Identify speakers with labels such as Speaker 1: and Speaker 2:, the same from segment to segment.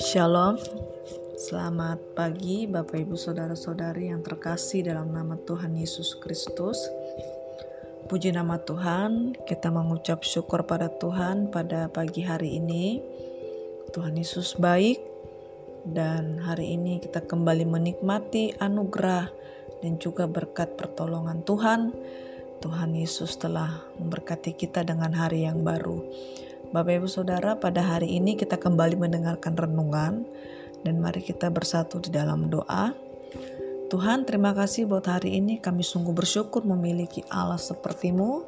Speaker 1: Shalom, selamat pagi Bapak Ibu Saudara-saudari yang terkasih dalam nama Tuhan Yesus Kristus. Puji nama Tuhan, kita mengucap syukur pada Tuhan pada pagi hari ini. Tuhan Yesus baik dan hari ini kita kembali menikmati anugerah dan juga berkat pertolongan Tuhan. Yesus telah memberkati kita dengan hari yang baru. Bapak Ibu Saudara, pada hari ini kita kembali mendengarkan renungan dan mari kita bersatu di dalam doa. Tuhan, terima kasih buat hari ini kami sungguh bersyukur memiliki Allah sepertimu.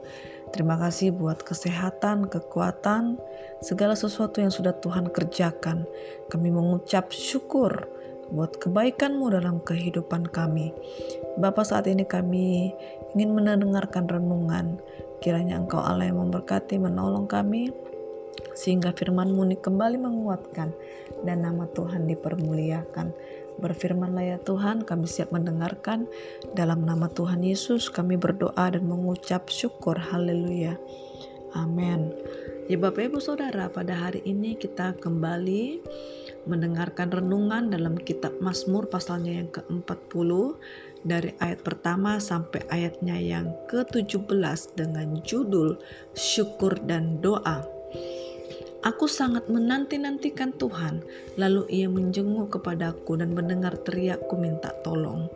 Speaker 1: Terima kasih buat kesehatan, kekuatan, segala sesuatu yang sudah Tuhan kerjakan. Kami mengucap syukur buat kebaikanmu dalam kehidupan kami. Bapak saat ini kami ingin mendengarkan renungan. Kiranya Engkau Allah yang memberkati, menolong kami, sehingga firman-Mu kembali menguatkan dan nama Tuhan dipermuliakan. Berfirmanlah ya Tuhan, kami siap mendengarkan. Dalam nama Tuhan Yesus kami berdoa dan mengucap syukur. Haleluya. Amin. Ya Bapak Ibu Saudara, pada hari ini kita kembali mendengarkan renungan dalam kitab Mazmur pasalnya yang ke-40 dari ayat pertama sampai ayatnya yang ke-17 dengan judul Syukur dan Doa. Aku sangat menanti-nantikan Tuhan, lalu ia menjenguk kepadaku dan mendengar teriakku minta tolong.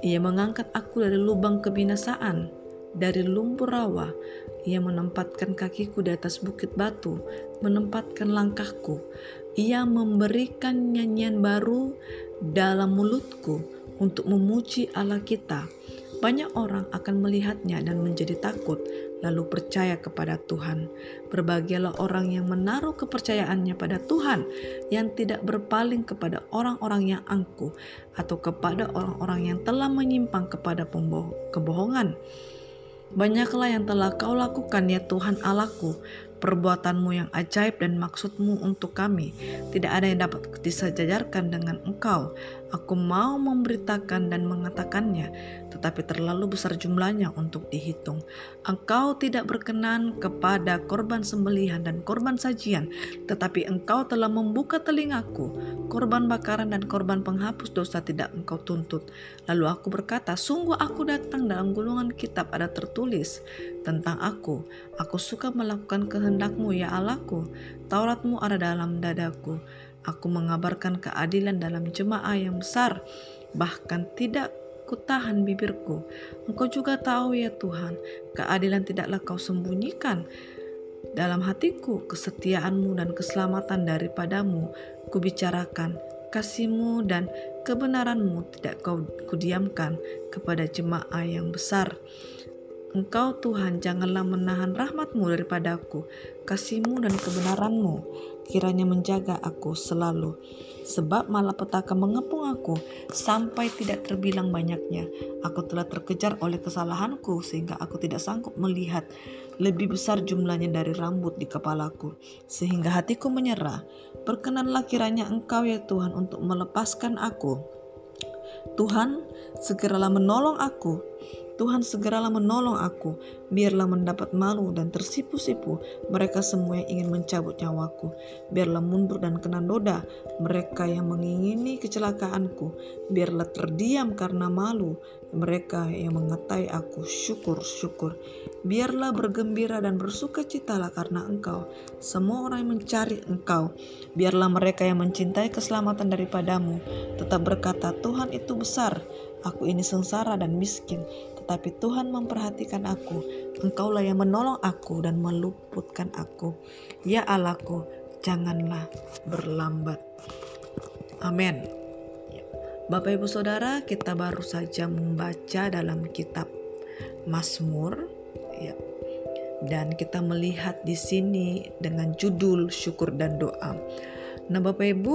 Speaker 1: Ia mengangkat aku dari lubang kebinasaan, dari lumpur rawa. Ia menempatkan kakiku di atas bukit batu, menempatkan langkahku. Ia memberikan nyanyian baru dalam mulutku untuk memuji Allah kita. Banyak orang akan melihatnya dan menjadi takut, lalu percaya kepada Tuhan. Berbahagialah orang yang menaruh kepercayaannya pada Tuhan, yang tidak berpaling kepada orang-orang yang angkuh atau kepada orang-orang yang telah menyimpang kepada kebohongan. Banyaklah yang telah kau lakukan ya Tuhan Allahku, perbuatanmu yang ajaib dan maksudmu untuk kami. Tidak ada yang dapat disejajarkan dengan engkau. Aku mau memberitakan dan mengatakannya, tetapi terlalu besar jumlahnya untuk dihitung. Engkau tidak berkenan kepada korban sembelihan dan korban sajian, tetapi engkau telah membuka telingaku. Korban bakaran dan korban penghapus dosa tidak engkau tuntut. Lalu aku berkata, sungguh aku datang dalam gulungan kitab ada tertulis tentang aku. Aku suka melakukan kehendakmu ya Allahku. Tauratmu ada dalam dadaku Aku mengabarkan keadilan dalam jemaah yang besar, bahkan tidak kutahan bibirku. Engkau juga tahu ya Tuhan, keadilan tidaklah kau sembunyikan. Dalam hatiku, kesetiaanmu dan keselamatan daripadamu, kubicarakan kasihmu dan kebenaranmu tidak kau kudiamkan kepada jemaah yang besar. Engkau Tuhan janganlah menahan rahmatmu daripadaku, kasihmu dan kebenaranmu kiranya menjaga aku selalu. Sebab malapetaka mengepung aku sampai tidak terbilang banyaknya. Aku telah terkejar oleh kesalahanku sehingga aku tidak sanggup melihat lebih besar jumlahnya dari rambut di kepalaku. Sehingga hatiku menyerah. Berkenanlah kiranya engkau ya Tuhan untuk melepaskan aku. Tuhan, segeralah menolong aku Tuhan segeralah menolong aku, biarlah mendapat malu dan tersipu-sipu mereka semua yang ingin mencabut nyawaku. Biarlah mundur dan kena noda mereka yang mengingini kecelakaanku. Biarlah terdiam karena malu mereka yang mengatai aku. Syukur-syukur. Biarlah bergembira dan bersuka citalah karena engkau. Semua orang yang mencari engkau. Biarlah mereka yang mencintai keselamatan daripadamu tetap berkata, Tuhan itu besar. Aku ini sengsara dan miskin, tetapi Tuhan memperhatikan aku. Engkaulah yang menolong aku dan meluputkan aku. Ya Allahku, janganlah berlambat. Amin. Bapak Ibu Saudara, kita baru saja membaca dalam kitab Mazmur ya. Dan kita melihat di sini dengan judul syukur dan doa. Nah, Bapak Ibu,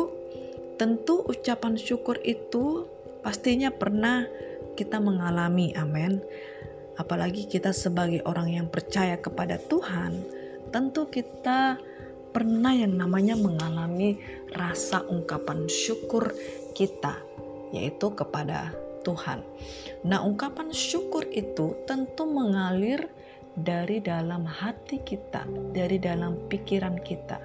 Speaker 1: tentu ucapan syukur itu pastinya pernah kita mengalami, amin. Apalagi kita sebagai orang yang percaya kepada Tuhan, tentu kita pernah yang namanya mengalami rasa ungkapan syukur kita, yaitu kepada Tuhan. Nah, ungkapan syukur itu tentu mengalir dari dalam hati kita, dari dalam pikiran kita.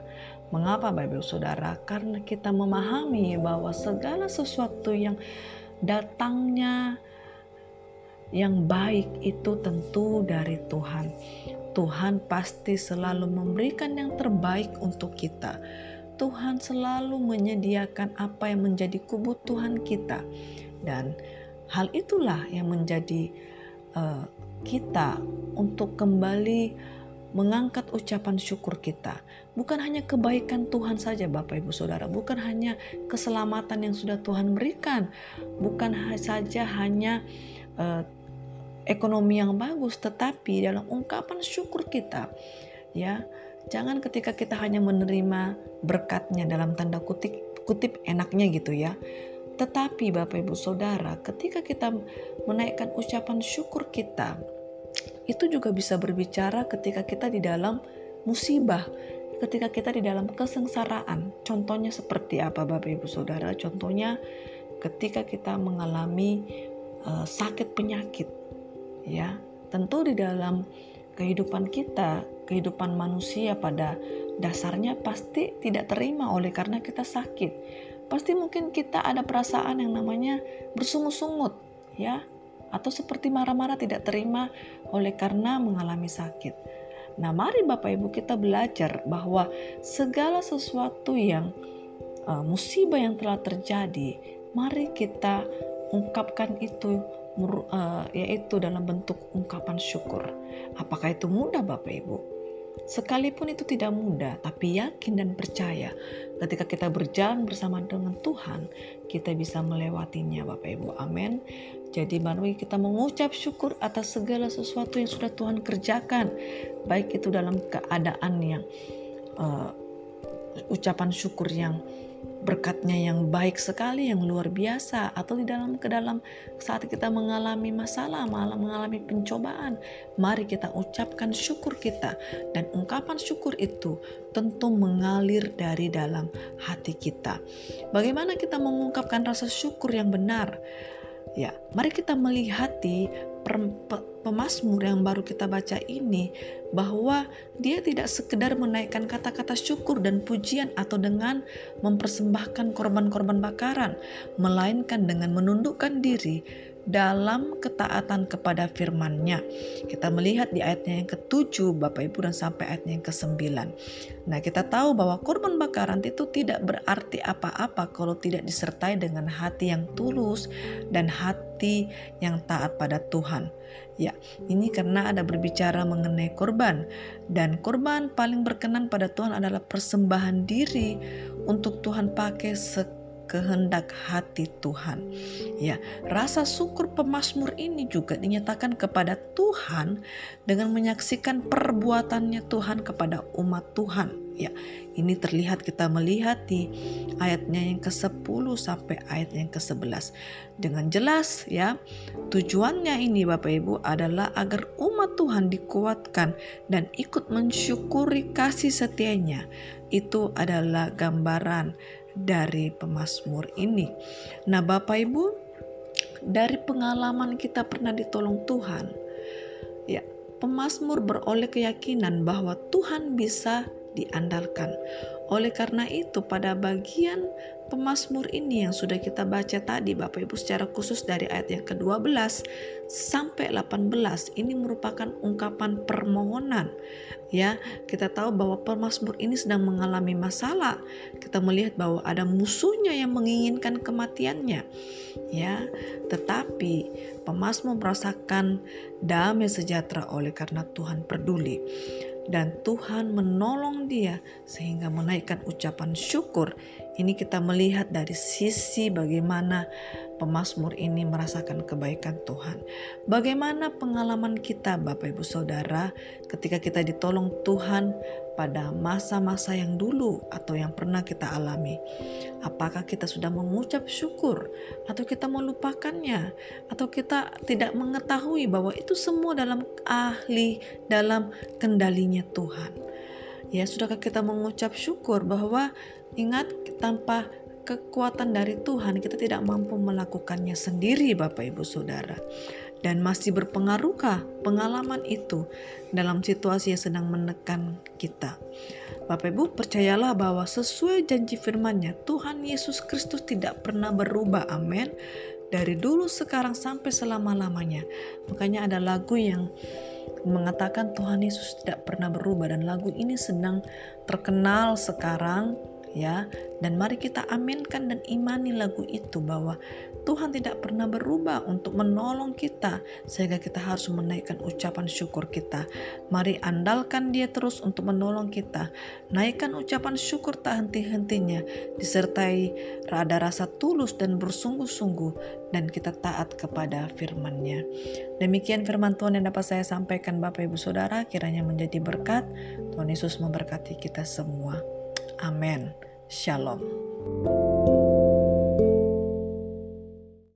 Speaker 1: Mengapa Bapak Saudara? Karena kita memahami bahwa segala sesuatu yang datangnya yang baik itu tentu dari Tuhan. Tuhan pasti selalu memberikan yang terbaik untuk kita. Tuhan selalu menyediakan apa yang menjadi kebutuhan kita, dan hal itulah yang menjadi uh, kita untuk kembali mengangkat ucapan syukur kita. Bukan hanya kebaikan Tuhan saja Bapak Ibu Saudara, bukan hanya keselamatan yang sudah Tuhan berikan, bukan saja hanya uh, ekonomi yang bagus, tetapi dalam ungkapan syukur kita, ya, jangan ketika kita hanya menerima berkatnya dalam tanda kutip kutip enaknya gitu ya. Tetapi Bapak Ibu Saudara, ketika kita menaikkan ucapan syukur kita, itu juga bisa berbicara ketika kita di dalam musibah, ketika kita di dalam kesengsaraan. Contohnya seperti apa Bapak Ibu Saudara? Contohnya ketika kita mengalami uh, sakit penyakit. Ya, tentu di dalam kehidupan kita, kehidupan manusia pada dasarnya pasti tidak terima oleh karena kita sakit. Pasti mungkin kita ada perasaan yang namanya bersungut-sungut, ya atau seperti marah-marah tidak terima oleh karena mengalami sakit. Nah, mari Bapak Ibu kita belajar bahwa segala sesuatu yang uh, musibah yang telah terjadi, mari kita ungkapkan itu uh, yaitu dalam bentuk ungkapan syukur. Apakah itu mudah Bapak Ibu? Sekalipun itu tidak mudah, tapi yakin dan percaya ketika kita berjalan bersama dengan Tuhan, kita bisa melewatinya Bapak Ibu. Amin. Jadi mari kita mengucap syukur atas segala sesuatu yang sudah Tuhan kerjakan, baik itu dalam keadaan yang uh, ucapan syukur yang berkatnya yang baik sekali, yang luar biasa, atau di dalam ke dalam saat kita mengalami masalah, malah mengalami pencobaan, mari kita ucapkan syukur kita dan ungkapan syukur itu tentu mengalir dari dalam hati kita. Bagaimana kita mengungkapkan rasa syukur yang benar? Ya, mari kita melihat di pemazmur yang baru kita baca ini bahwa dia tidak sekedar menaikkan kata-kata syukur dan pujian atau dengan mempersembahkan korban-korban bakaran, melainkan dengan menundukkan diri dalam ketaatan kepada firman-Nya. Kita melihat di ayatnya yang ke-7 Bapak Ibu dan sampai ayatnya yang ke-9. Nah, kita tahu bahwa korban bakaran itu tidak berarti apa-apa kalau tidak disertai dengan hati yang tulus dan hati yang taat pada Tuhan. Ya, ini karena ada berbicara mengenai korban dan korban paling berkenan pada Tuhan adalah persembahan diri untuk Tuhan pakai kehendak hati Tuhan. Ya, rasa syukur pemazmur ini juga dinyatakan kepada Tuhan dengan menyaksikan perbuatannya Tuhan kepada umat Tuhan. Ya, ini terlihat kita melihat di ayatnya yang ke-10 sampai ayat yang ke-11. Dengan jelas ya, tujuannya ini Bapak Ibu adalah agar umat Tuhan dikuatkan dan ikut mensyukuri kasih setianya. Itu adalah gambaran dari pemazmur ini. Nah, Bapak Ibu, dari pengalaman kita pernah ditolong Tuhan, ya, pemazmur beroleh keyakinan bahwa Tuhan bisa diandalkan. Oleh karena itu, pada bagian Pemasmur ini yang sudah kita baca tadi Bapak Ibu secara khusus dari ayat yang ke-12 sampai 18 ini merupakan ungkapan permohonan ya. Kita tahu bahwa pemasmur ini sedang mengalami masalah. Kita melihat bahwa ada musuhnya yang menginginkan kematiannya ya. Tetapi pemasmur merasakan damai sejahtera oleh karena Tuhan peduli. Dan Tuhan menolong dia sehingga menaikkan ucapan syukur ini kita melihat dari sisi bagaimana pemazmur ini merasakan kebaikan Tuhan. Bagaimana pengalaman kita Bapak Ibu Saudara ketika kita ditolong Tuhan pada masa-masa yang dulu atau yang pernah kita alami. Apakah kita sudah mengucap syukur atau kita melupakannya atau kita tidak mengetahui bahwa itu semua dalam ahli dalam kendalinya Tuhan. Ya, sudahkah kita mengucap syukur bahwa Ingat, tanpa kekuatan dari Tuhan kita tidak mampu melakukannya sendiri Bapak Ibu Saudara. Dan masih berpengaruhkah pengalaman itu dalam situasi yang sedang menekan kita? Bapak Ibu percayalah bahwa sesuai janji firman-Nya Tuhan Yesus Kristus tidak pernah berubah. Amin. Dari dulu sekarang sampai selama-lamanya. Makanya ada lagu yang mengatakan Tuhan Yesus tidak pernah berubah dan lagu ini sedang terkenal sekarang ya. Dan mari kita aminkan dan imani lagu itu bahwa Tuhan tidak pernah berubah untuk menolong kita sehingga kita harus menaikkan ucapan syukur kita. Mari andalkan dia terus untuk menolong kita. Naikkan ucapan syukur tak henti-hentinya. Disertai ada rasa tulus dan bersungguh-sungguh dan kita taat kepada firman-Nya. Demikian firman Tuhan yang dapat saya sampaikan Bapak Ibu Saudara. Kiranya menjadi berkat. Tuhan Yesus memberkati kita semua Amin. Shalom.